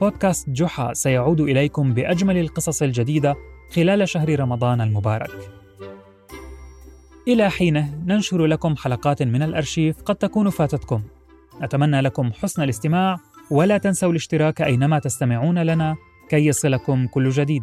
بودكاست جحا سيعود إليكم بأجمل القصص الجديدة خلال شهر رمضان المبارك. إلى حينه ننشر لكم حلقات من الأرشيف قد تكون فاتتكم. نتمنى لكم حسن الاستماع ولا تنسوا الاشتراك أينما تستمعون لنا كي يصلكم كل جديد.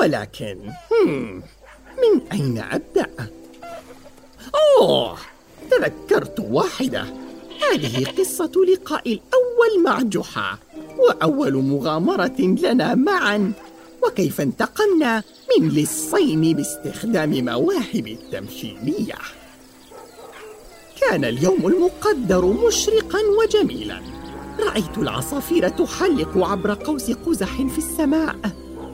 ولكن من أين أبدأ؟ أوه تذكرت واحدة. هذه قصة لقاء الأول مع جحا وأول مغامرة لنا معا. وكيف انتقمنا؟ من لصين باستخدام مواهب التمثيلية. كان اليوم المقدر مشرقا وجميلا. رأيت العصافير تحلق عبر قوس قزح في السماء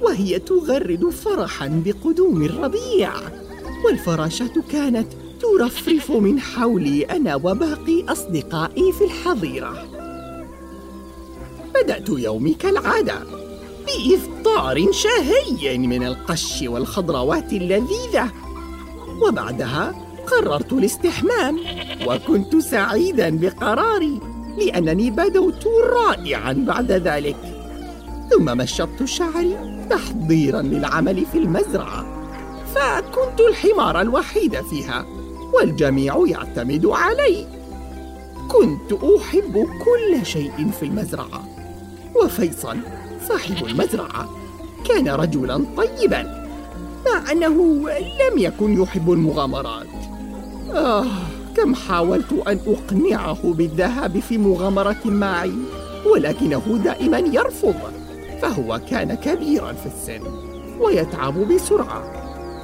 وهي تغرد فرحا بقدوم الربيع. والفراشات كانت ترفرف من حولي أنا وباقي أصدقائي في الحظيرة. بدأت يومي كالعادة بإفطار شهي من القش والخضروات اللذيذة. وبعدها قررت الاستحمام وكنت سعيدا بقراري. لأنني بدوت رائعا بعد ذلك. ثم مشطت شعري تحضيرا للعمل في المزرعة فكنت الحمار الوحيد فيها والجميع يعتمد علي. كنت أحب كل شيء في المزرعة وفيصل صاحب المزرعة كان رجلا طيبا مع أنه لم يكن يحب المغامرات. آه كم حاولت أن أقنعه بالذهاب في مغامرة معي ولكنه دائما يرفض فهو كان كبيرا في السن ويتعب بسرعة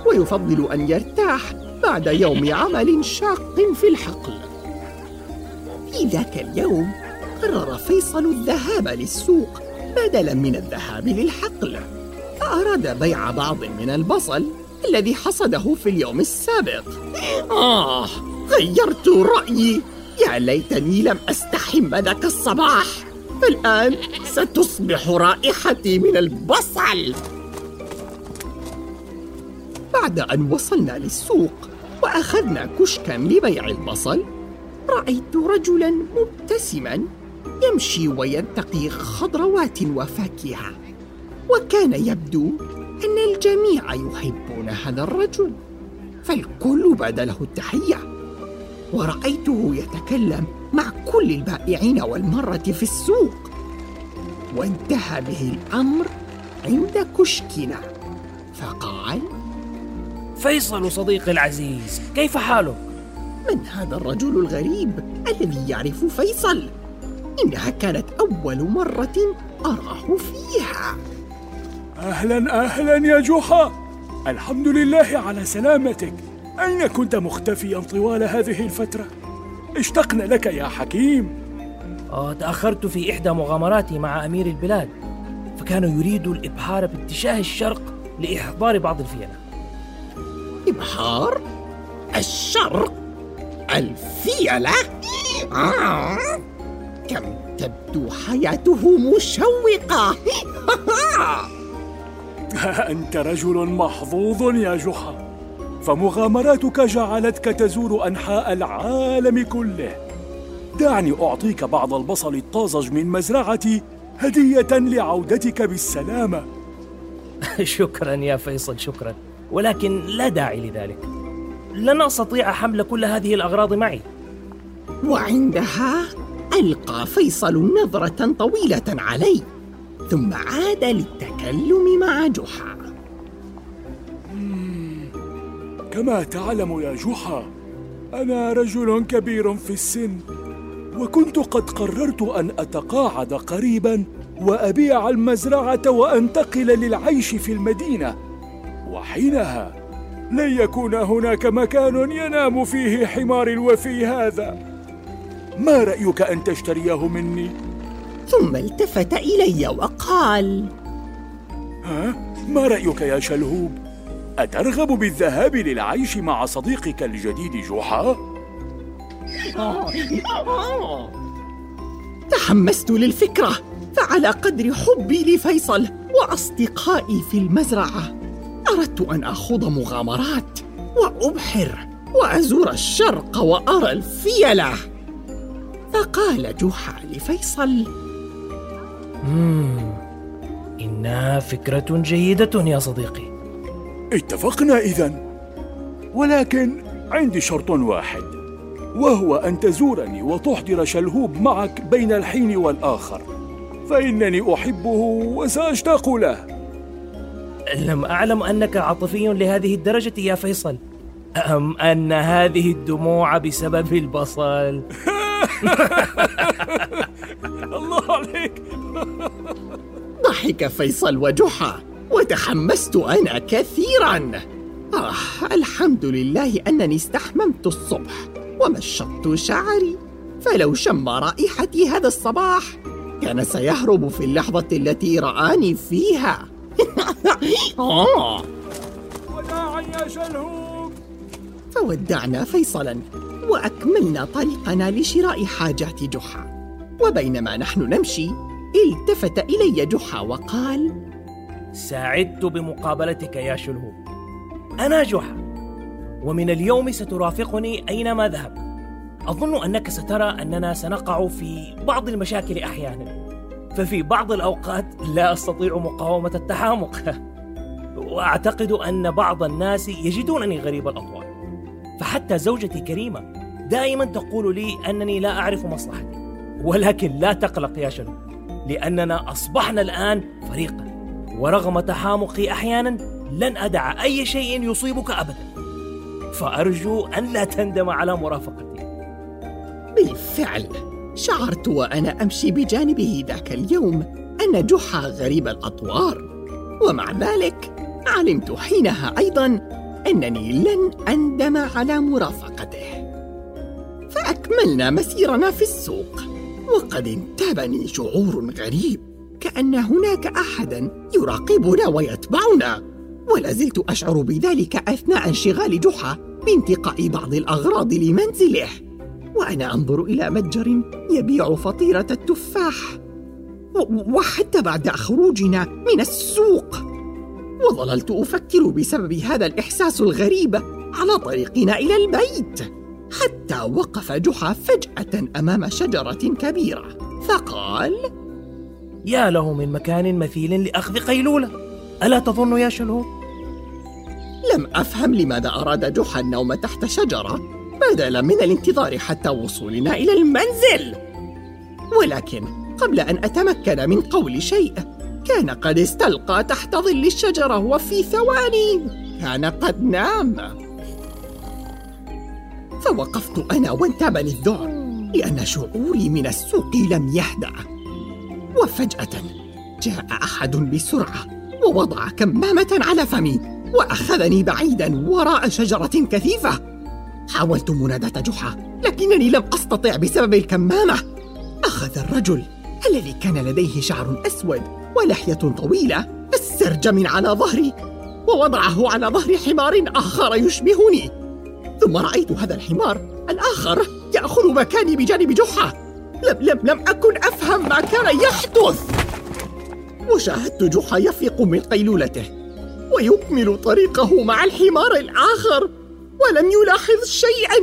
ويفضل أن يرتاح بعد يوم عمل شاق في الحقل. في ذاك اليوم قرر فيصل الذهاب للسوق بدلا من الذهاب للحقل فأراد بيع بعض من البصل الذي حصده في اليوم السابق. آه! غيرت رأيي. يا ليتني لم أستحم ذاك الصباح. فالآن ستصبح رائحتي من البصل. بعد أن وصلنا للسوق وأخذنا كشكا لبيع البصل رأيت رجلا مبتسما يمشي وينتقي خضروات وفاكهة. وكان يبدو أن الجميع يحبون هذا الرجل. فالكل بدا له التحية. ورأيته يتكلم مع كل البائعين والمرة في السوق. وانتهى به الأمر عند كشكنا. فقال فيصل صديقي العزيز كيف حالك؟ من هذا الرجل الغريب الذي يعرف فيصل؟ إنها كانت أول مرة أراه فيها. أهلا أهلا يا جحا الحمد لله على سلامتك. أين كنت مختفيا طوال هذه الفترة؟ اشتقنا لك يا حكيم آه تأخرت في إحدى مغامراتي مع أمير البلاد فكان يريد الإبحار باتجاه الشرق لإحضار بعض الفيلة إبحار؟ الشرق؟ الفيلة؟ آه. كم تبدو حياته مشوقة أنت رجل محظوظ يا جحا فمغامراتك جعلتك تزور أنحاء العالم كله. دعني أعطيك بعض البصل الطازج من مزرعتي هدية لعودتك بالسلامة. شكرا يا فيصل شكرا. ولكن لا داعي لذلك. لن أستطيع حمل كل هذه الأغراض معي. وعندها ألقى فيصل نظرة طويلة علي ثم عاد للتكلم مع جحا. كما تعلم يا جحا أنا رجل كبير في السن وكنت قد قررت أن أتقاعد قريبا وأبيع المزرعة وأنتقل للعيش في المدينة وحينها لن يكون هناك مكان ينام فيه حمار الوفي هذا ما رأيك أن تشتريه مني؟ ثم التفت إلي وقال ها؟ ما رأيك يا شلهوب؟ أترغب بالذهاب للعيش مع صديقك الجديد جحا؟ تحمست للفكرة فعلى قدر حبي لفيصل وأصدقائي في المزرعة أردت أن أخوض مغامرات وأبحر وأزور الشرق وأرى الفيلة فقال جحا لفيصل. إنها فكرة جيدة يا صديقي اتفقنا إذا ولكن عندي شرط واحد وهو أن تزورني وتحضر شلهوب معك بين الحين والآخر فإنني أحبه وسأشتاق له. لم أعلم أنك عاطفي لهذه الدرجة يا فيصل أم أن هذه الدموع بسبب البصل؟ الله عليك. ضحك فيصل وجحا. وتحمست أنا كثيرا. آه الحمد لله أنني استحممت الصبح ومشطت شعري. فلو شم رائحتي هذا الصباح كان سيهرب في اللحظة التي رآني فيها. آه. وداعا يا شلهوب. فودعنا فيصلا وأكملنا طريقنا لشراء حاجات جحا. وبينما نحن نمشي التفت إلي جحا وقال سعدت بمقابلتك يا شلهوب أنا جحا ومن اليوم سترافقني أينما ذهبت أظن أنك سترى أننا سنقع في بعض المشاكل أحيانا. ففي بعض الأوقات لا أستطيع مقاومة التحامق وأعتقد أن بعض الناس يجدونني غريب الأطوار. فحتى زوجتي كريمة دائما تقول لي أنني لا أعرف مصلحتي. ولكن لا تقلق يا شنو لأننا أصبحنا الآن فريقا. ورغم تحامقي أحيانا لن أدع أي شيء يصيبك أبدا. فأرجو أن لا تندم على مرافقتي. بالفعل. شعرت وأنا أمشي بجانبه ذاك اليوم أن جحا غريب الأطوار. ومع ذلك علمت حينها أيضا أنني لن أندم على مرافقته. فأكملنا مسيرنا في السوق وقد انتابني شعور غريب. كأن هناك أحدا يراقبنا ويتبعنا. ولا زلت أشعر بذلك أثناء انشغال جحا بانتقاء بعض الأغراض لمنزله. وأنا أنظر إلى متجر يبيع فطيرة التفاح. وحتى بعد خروجنا من السوق. وظللت أفكر بسبب هذا الإحساس الغريب على طريقنا إلى البيت. حتى وقف جحا فجأة أمام شجرة كبيرة. فقال يا له من مكان مثيل لأخذ قيلولة. ألا تظن يا شلهوب؟ لم أفهم لماذا أراد جحا النوم تحت شجرة. بدلا من الانتظار حتى وصولنا إلى المنزل. ولكن قبل أن أتمكن من قول شيء كان قد استلقى تحت ظل الشجرة وفي ثواني. كان قد نام. فوقفت أنا وانتابني الذعر لأن شعوري من السوق لم يهدأ. وفجأة جاء أحد بسرعة ووضع كمامة على فمي وأخذني بعيدا وراء شجرة كثيفة. حاولت مناداة جحا لكنني لم أستطع بسبب الكمامة. أخذ الرجل الذي كان لديه شعر أسود ولحية طويلة السرج من على ظهري ووضعه على ظهر حمار آخر يشبهني. ثم رأيت هذا الحمار الآخر يأخذ مكاني بجانب جحا. لم, لم, لم أكن أفهم ما كان يحدث وشاهدت جحا يفيق من قيلولته ويكمل طريقه مع الحمار الآخر ولم يلاحظ شيئا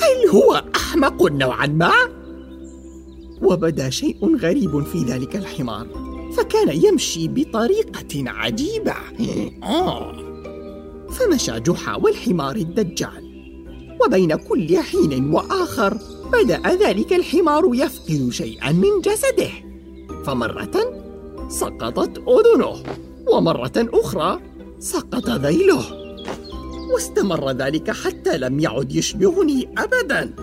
هل هو أحمق نوعا ما؟ وبدا شيء غريب في ذلك الحمار فكان يمشي بطريقة عجيبة. فمشى جحا والحمار الدجال وبين كل حين وآخر بدأ ذلك الحمار يفقد شيئا من جسده. فمرة سقطت أذنه ومرة أخرى سقط ذيله. واستمر ذلك حتى لم يعد يشبهني أبدا.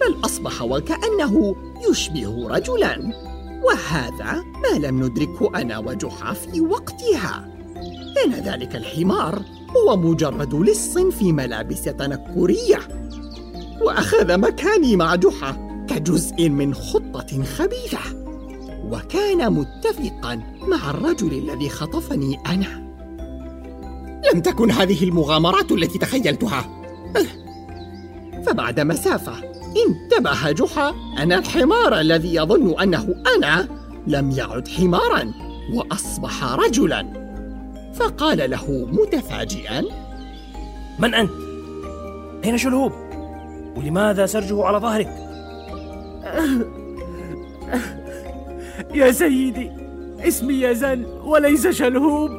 بل أصبح وكأنه يشبه رجلا. وهذا ما لم ندركه أنا وجحا في وقتها. إن ذلك الحمار هو مجرد لص في ملابس تنكرية. وأخذ مكاني مع جحا كجزء من خطة خبيثة وكان متفقا مع الرجل الذي خطفني أنا لم تكن هذه المغامرات التي تخيلتها فبعد مسافة انتبه جحا أن الحمار الذي يظن أنه أنا لم يعد حمارا وأصبح رجلا فقال له متفاجئا من أنت؟ أين شلهوب؟ ولماذا سرجه على ظهرك؟ يا سيدي اسمي يزن وليس شلهوب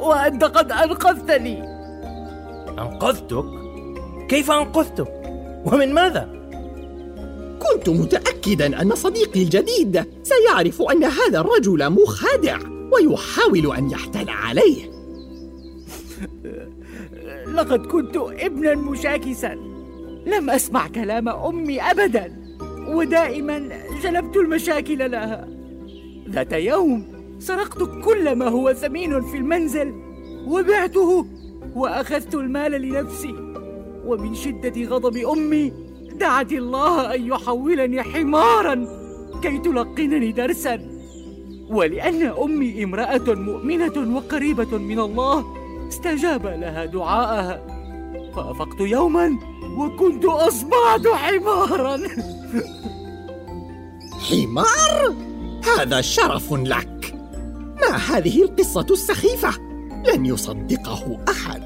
وأنت قد أنقذتني أنقذتك؟ كيف أنقذتك؟ ومن ماذا؟ كنت متأكدا أن صديقي الجديد سيعرف أن هذا الرجل مخادع ويحاول أن يحتال عليه لقد كنت ابنا مشاكسا لم أسمع كلام أمي أبدا ودائما جلبت المشاكل لها. ذات يوم سرقت كل ما هو ثمين في المنزل وبعته وأخذت المال لنفسي. ومن شدة غضب أمي دعت الله أن يحولني حمارا كي تلقنني درسا. ولأن أمي امرأة مؤمنة وقريبة من الله استجاب لها دعاءها. فأفقت يوما وكنت أصبحت حمارا. حمار؟ هذا شرف لك. ما هذه القصة السخيفة؟ لن يصدقه أحد.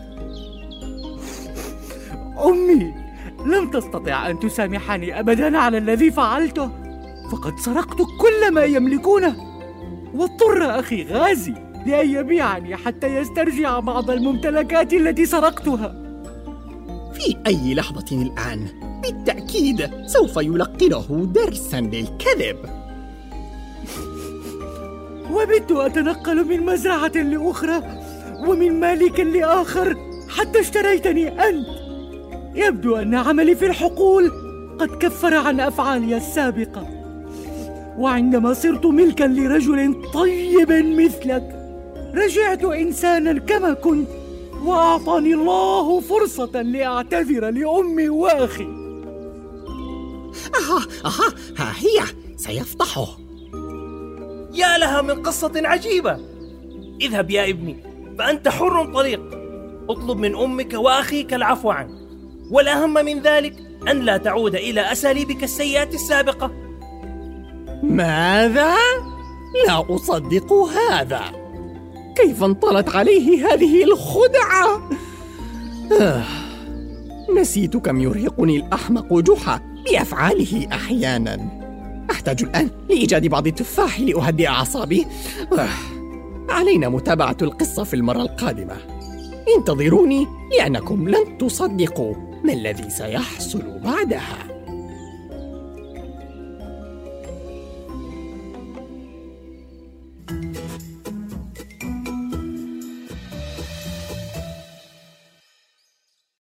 أمي لم تستطع أن تسامحني أبدا على الذي فعلته. فقد سرقت كل ما يملكونه. واضطر أخي غازي لأن يبيعني حتى يسترجع بعض الممتلكات التي سرقتها. في أي لحظة الآن. بالتأكيد سوف يلقنه درسا للكذب. وبت أتنقل من مزرعة لأخرى ومن مالك لآخر حتى اشتريتني أنت. يبدو أن عملي في الحقول قد كفر عن أفعالي السابقة. وعندما صرت ملكا لرجل طيب مثلك رجعت إنسانا كما كنت. وأعطاني الله فرصة لأعتذر لأمي وأخي. أها أها ها هي سيفضحه. يا لها من قصة عجيبة. اذهب يا ابني فأنت حر طليق. اطلب من أمك وأخيك العفو عنك والأهم من ذلك أن لا تعود إلى أساليبك السيئة السابقة. ماذا؟ لا أصدق هذا. كيف انطلت عليه هذه الخدعة؟ آه. نسيت كم يرهقني الأحمق جحا بأفعاله أحيانا أحتاج الآن لإيجاد بعض التفاح لأهدئ أعصابي آه. علينا متابعة القصة في المرة القادمة انتظروني لأنكم لن تصدقوا ما الذي سيحصل بعدها